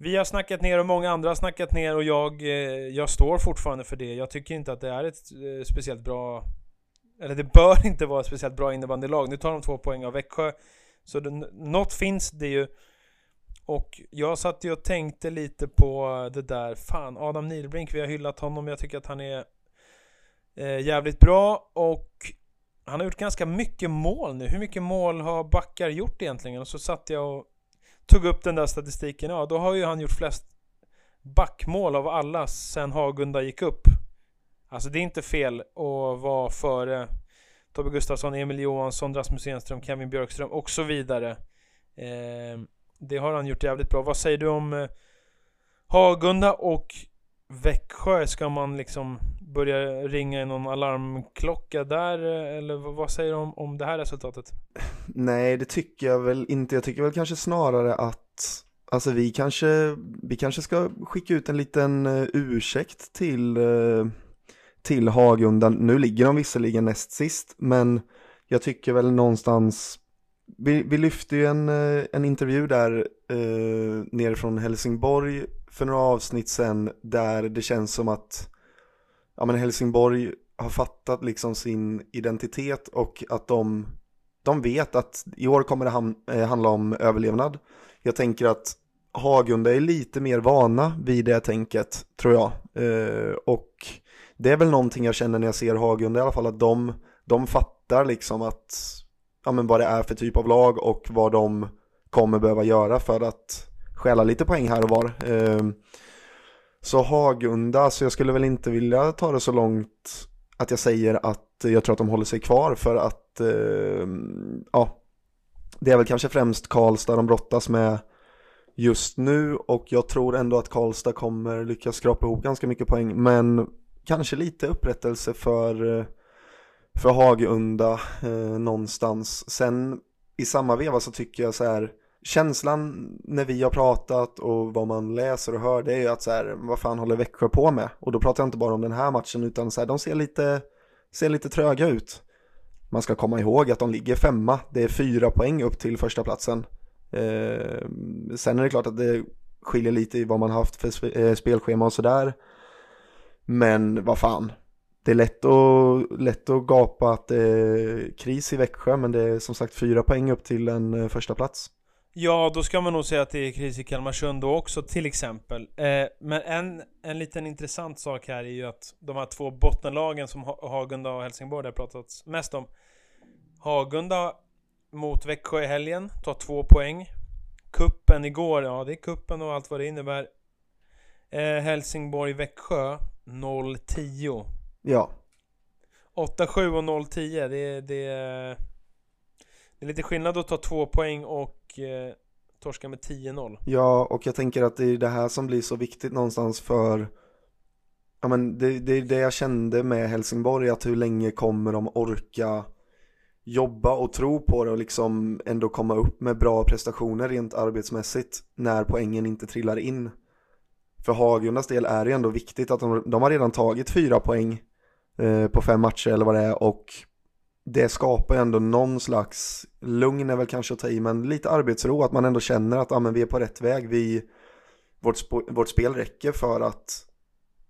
vi har snackat ner och många andra har snackat ner och jag, eh, jag står fortfarande för det. Jag tycker inte att det är ett eh, speciellt bra eller det bör inte vara ett speciellt bra innebandylag. Nu tar de två poäng av Växjö. Så det, något finns det ju. Och jag satt ju och tänkte lite på det där. Fan, Adam Nilbrink, vi har hyllat honom. Jag tycker att han är eh, jävligt bra. Och han har gjort ganska mycket mål nu. Hur mycket mål har Backar gjort egentligen? Och så satt jag och tog upp den där statistiken. Ja, då har ju han gjort flest backmål av alla sen Hagunda gick upp. Alltså det är inte fel att vara före Tobbe Gustafsson, Emil Johansson, Rasmus Enström, Kevin Björkström och så vidare. Eh, det har han gjort jävligt bra. Vad säger du om eh, Hagunda och Växjö? Ska man liksom Börjar ringa i någon alarmklocka där? Eller vad- säger du om, om det här resultatet? Nej, det tycker jag väl inte. Jag tycker väl kanske snarare att Alltså vi kanske, vi kanske ska skicka ut en liten eh, ursäkt till, eh, till Hagunda. Nu ligger de visserligen näst sist, men jag tycker väl någonstans vi, vi lyfte ju en, eh, en intervju där eh, nere från Helsingborg för några avsnitt sen där det känns som att ja, men Helsingborg har fattat liksom sin identitet och att de, de vet att i år kommer det ham, eh, handla om överlevnad. Jag tänker att Hagunda är lite mer vana vid det tänket, tror jag. Eh, och det är väl någonting jag känner när jag ser Hagunda i alla fall, att de, de fattar liksom att, ja men vad det är för typ av lag och vad de kommer behöva göra för att stjäla lite poäng här och var. Eh, så Hagunda, så jag skulle väl inte vilja ta det så långt att jag säger att jag tror att de håller sig kvar för att, eh, ja, det är väl kanske främst Karlstad de brottas med just nu och jag tror ändå att Karlstad kommer lyckas skrapa ihop ganska mycket poäng men kanske lite upprättelse för, eh, för Hagunda eh, någonstans. Sen i samma veva så tycker jag så här känslan när vi har pratat och vad man läser och hör det är ju att så här, vad fan håller Växjö på med? Och då pratar jag inte bara om den här matchen utan så här, de ser lite, ser lite tröga ut. Man ska komma ihåg att de ligger femma, det är fyra poäng upp till första platsen. Eh, sen är det klart att det skiljer lite i vad man haft för sp eh, spelschema och sådär. Men vad fan, det är lätt att, lätt att gapa att det är kris i Växjö men det är som sagt fyra poäng upp till en eh, första plats. Ja, då ska man nog säga att det är kris i Kalmarsund då också till exempel. Eh, men en, en liten intressant sak här är ju att de här två bottenlagen som Ha- Hagunda och Helsingborg har pratats mest om. Hagunda mot Växjö i helgen, tar två poäng. Kuppen igår, ja det är kuppen och allt vad det innebär. Eh, Helsingborg-Växjö 0-10. Ja, 8-7 och 0-10, det, det, det är lite skillnad att ta två poäng och eh, med 10-0. Ja, och jag tänker att det är det här som blir så viktigt någonstans för Ja men det, det är det jag kände med Helsingborg, att hur länge kommer de orka jobba och tro på det och liksom ändå komma upp med bra prestationer rent arbetsmässigt när poängen inte trillar in. För Hagundas del är det ändå viktigt att de, de har redan tagit fyra poäng eh, på fem matcher eller vad det är och det skapar ju ändå någon slags, lugn är väl kanske att ta i, men lite arbetsro, att man ändå känner att ah, men vi är på rätt väg, vi, vårt, sp- vårt spel räcker för att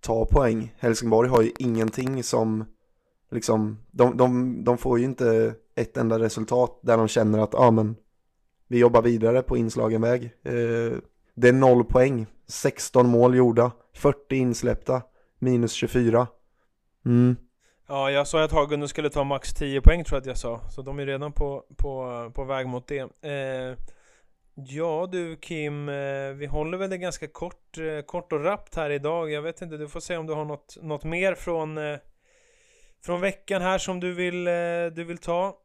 ta poäng. Helsingborg har ju ingenting som, liksom, de, de, de får ju inte ett enda resultat där de känner att ah, men vi jobbar vidare på inslagen väg. Eh, det är noll poäng, 16 mål gjorda, 40 insläppta, minus 24. Mm. Ja, jag sa att Hagunde skulle ta max 10 poäng tror jag att jag sa. Så de är redan på, på, på väg mot det. Eh, ja du Kim, eh, vi håller väl det ganska kort, eh, kort och rappt här idag. Jag vet inte, du får se om du har något, något mer från, eh, från veckan här som du vill, eh, du vill ta.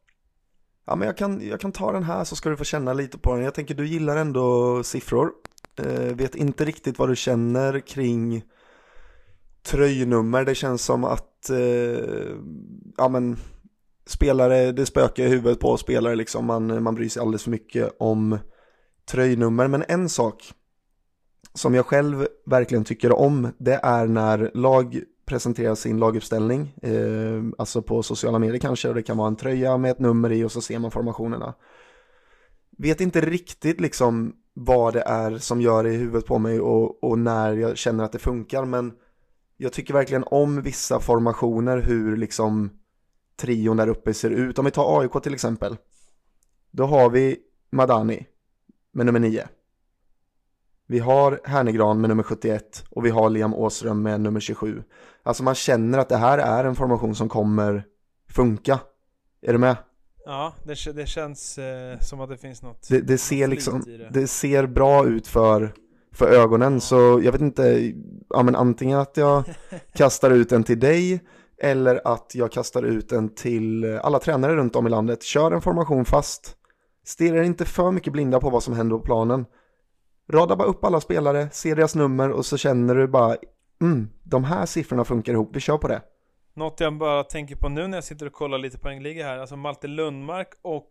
Ja men jag kan, jag kan ta den här så ska du få känna lite på den. Jag tänker du gillar ändå siffror. Eh, vet inte riktigt vad du känner kring tröjnummer. Det känns som att, eh, ja men, spelare, det spökar i huvudet på spelare liksom. Man, man bryr sig alldeles för mycket om tröjnummer. Men en sak som jag själv verkligen tycker om, det är när lag presenterar sin laguppställning, eh, alltså på sociala medier kanske, och det kan vara en tröja med ett nummer i och så ser man formationerna. Vet inte riktigt liksom vad det är som gör det i huvudet på mig och, och när jag känner att det funkar, men jag tycker verkligen om vissa formationer, hur liksom trion där uppe ser ut. Om vi tar AIK till exempel, då har vi Madani med nummer 9. Vi har Hernegran med nummer 71 och vi har Liam Åström med nummer 27. Alltså man känner att det här är en formation som kommer funka. Är du med? Ja, det, det känns eh, som att det finns något Det, det ser liksom, det. det ser bra ut för, för ögonen så jag vet inte, ja men antingen att jag kastar ut den till dig eller att jag kastar ut den till alla tränare runt om i landet. Kör en formation fast. Stirra inte för mycket blinda på vad som händer på planen. Rada bara upp alla spelare, se deras nummer och så känner du bara, mm, de här siffrorna funkar ihop, vi kör på det. Något jag bara tänker på nu när jag sitter och kollar lite poängliga här, alltså Malte Lundmark och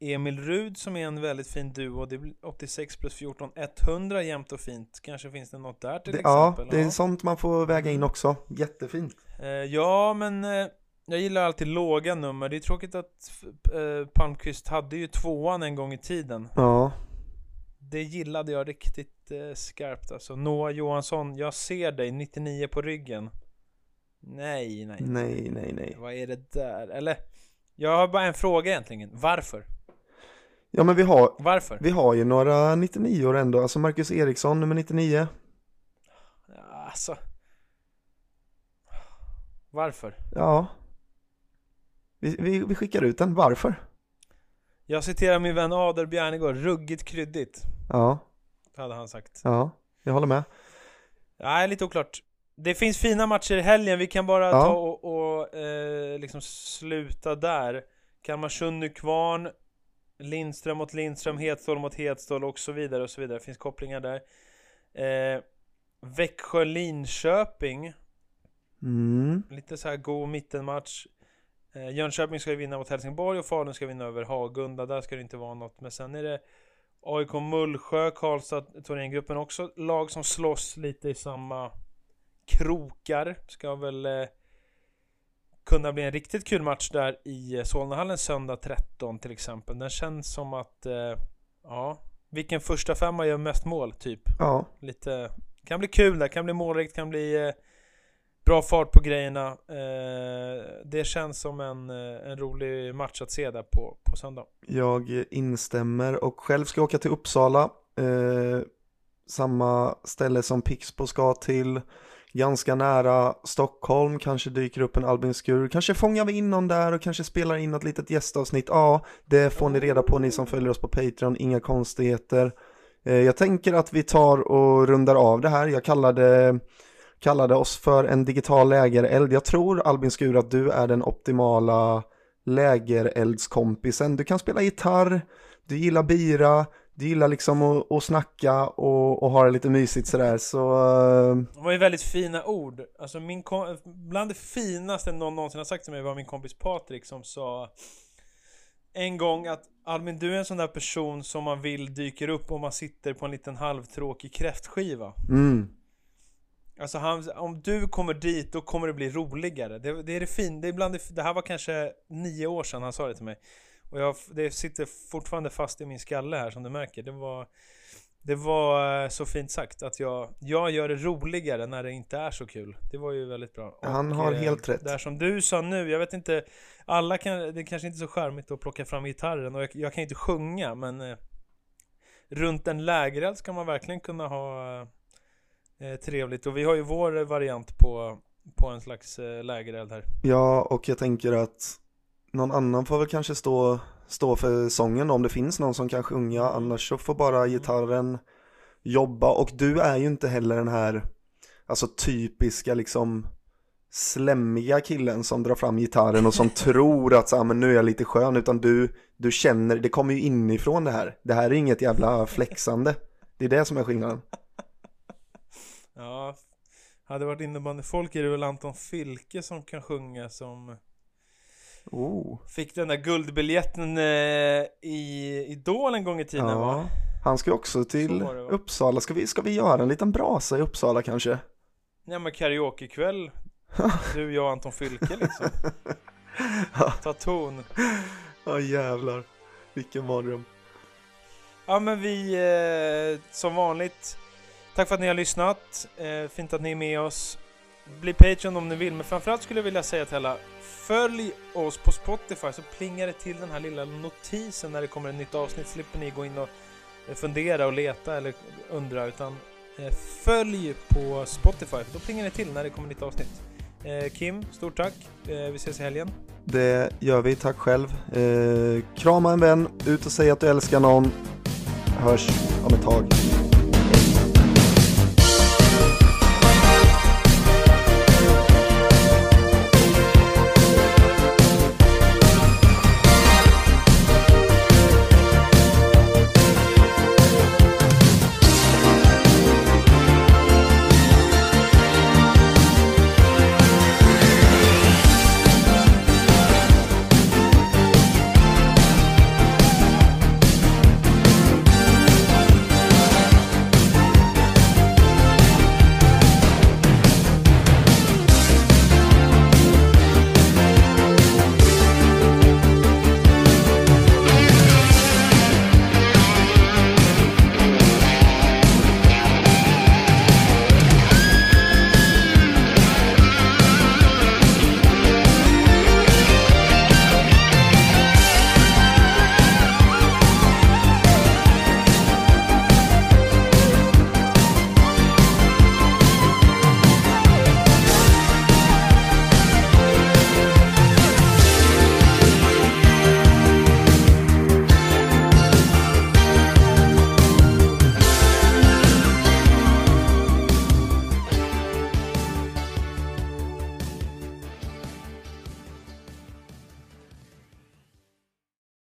Emil Rud som är en väldigt fin duo, det blir 86 plus 14, 100 jämnt och fint. Kanske finns det något där till det exempel? ja, det är sånt man får väga in också, jättefint. Eh, ja, men eh, jag gillar alltid låga nummer. Det är tråkigt att eh, Palmqvist hade ju tvåan en gång i tiden. Ja, Det gillade jag riktigt eh, skarpt alltså. Noah Johansson, jag ser dig, 99 på ryggen. Nej, nej, nej, nej, nej. Vad är det där? Eller? Jag har bara en fråga egentligen. Varför? Ja men vi har, Varför? vi har ju några 99 år ändå, alltså Marcus Eriksson nummer 99. Ja, Alltså. Varför? Ja. Vi, vi, vi skickar ut den, varför? Jag citerar min vän Ader Bjärnegård, ruggigt kryddigt. Ja, Hade han sagt. ja, jag håller med. Nej, lite oklart. Det finns fina matcher i helgen, vi kan bara Ja. ta och, och eh, liksom sluta där. Kalmarsund Nykvarn, Lindström mot Lindström, Hedstål mot Hedstål och så vidare och så vidare. Det finns kopplingar där. Eh, Växjö Linköping, Mm. lite så här god mittenmatch. Eh, Jönköping ska ju vinna mot Helsingborg och Falun ska vinna över Hagunda. Där ska det inte vara något. Men sen är det AIK Mullsjö, Karlstad, Thorengruppen också. Lag som slåss lite i samma krokar. Ska väl eh, kunna bli en riktigt kul match där i eh, Solnahallen söndag 13 till exempel. Den känns som att, eh, ja, vilken första femma gör mest mål typ. Ja, Lite, kan bli kul där, kan bli målrikt, kan bli eh, bra fart på grejerna. Eh, det känns som en, eh, en rolig match att se där på, på söndag. jag instämmer och själv ska jag åka till Uppsala. Eh, samma ställe som Pixbo ska till. Ganska nära Stockholm, kanske dyker upp en Albin Skur. Kanske fångar vi in någon där och kanske spelar in något litet gästavsnitt. Ja, det får ni reda på ni som följer oss på Patreon, inga konstigheter. Eh, jag tänker att vi tar och rundar av det här. Jag kallade, kallade oss för en digital lägereld. Jag tror Albin Skur att du är den optimala lägereldskompisen. Du kan spela gitarr, du gillar bira, du gillar liksom att, att snacka och, och ha det lite mysigt sådär. Så eh, Det var ju väldigt fina ord. Alltså min bland det finaste någon någonsin har sagt till mig var min kompis Patrik som sa en gång att Albin du är en sån där person som man vill dyker upp om man sitter på en liten halvtråkig kräftskiva. mm, Alltså han, om du kommer dit då kommer det bli roligare. Det, det är det fint. Det, är bland det, det här var kanske nio år sedan han sa det till mig. Och jag, det sitter fortfarande fast i min skalle här som du märker. Det var, det var eh, så fint sagt att jag, jag gör det roligare när det inte är så kul. Det var ju väldigt bra. Han har eh, helt rätt. Det här som du sa nu, jag vet inte. Alla kan, det är kanske inte är så charmigt att plocka fram gitarren och jag, jag kan inte sjunga men eh, runt en lägereld ska man verkligen kunna ha eh, trevligt. Och vi har ju vår variant på, på en slags eh, lägereld här. Ja, och jag tänker att någon annan får väl kanske stå, stå för sången om det finns någon som kan sjunga. Annars så får bara gitarren jobba. Och du är ju inte heller den här, alltså typiska liksom slämmiga killen som drar fram gitarren och som tror att så, ah, men nu är jag lite skön. Utan du, du känner, det kommer ju inifrån det här. Det här är inget jävla flexande. Det är det som är skillnaden. Ja, hade varit innebandyfolk är det väl Anton Filke som kan sjunga som Oh. fick den där guldbiljetten eh, i Idol en gång i tiden Ja. va? Han ska också till det? Uppsala. Ska vi, ska vi göra en liten brasa i Uppsala kanske? Ja men karaokekväll. Du, jag och Anton Fylke liksom. Ta ton. Ja jävlar. Vilken mardröm. Ja men vi, eh, som vanligt, tack för att ni har lyssnat. Eh, fint att ni är med oss. Bli Patreon om ni vill, men framförallt skulle jag vilja säga till alla, följ oss på Spotify så plingar det till den här lilla notisen när det kommer ett nytt avsnitt. Slipper ni gå in och eh, fundera och leta eller undra, utan eh, följ på Spotify, för då plingar det till när det kommer ett nytt avsnitt. Eh, Kim, stort tack. Vi ses i helgen. Det gör vi, tack själv. Krama en vän, ut och säg att du älskar någon. Hörs om ett tag.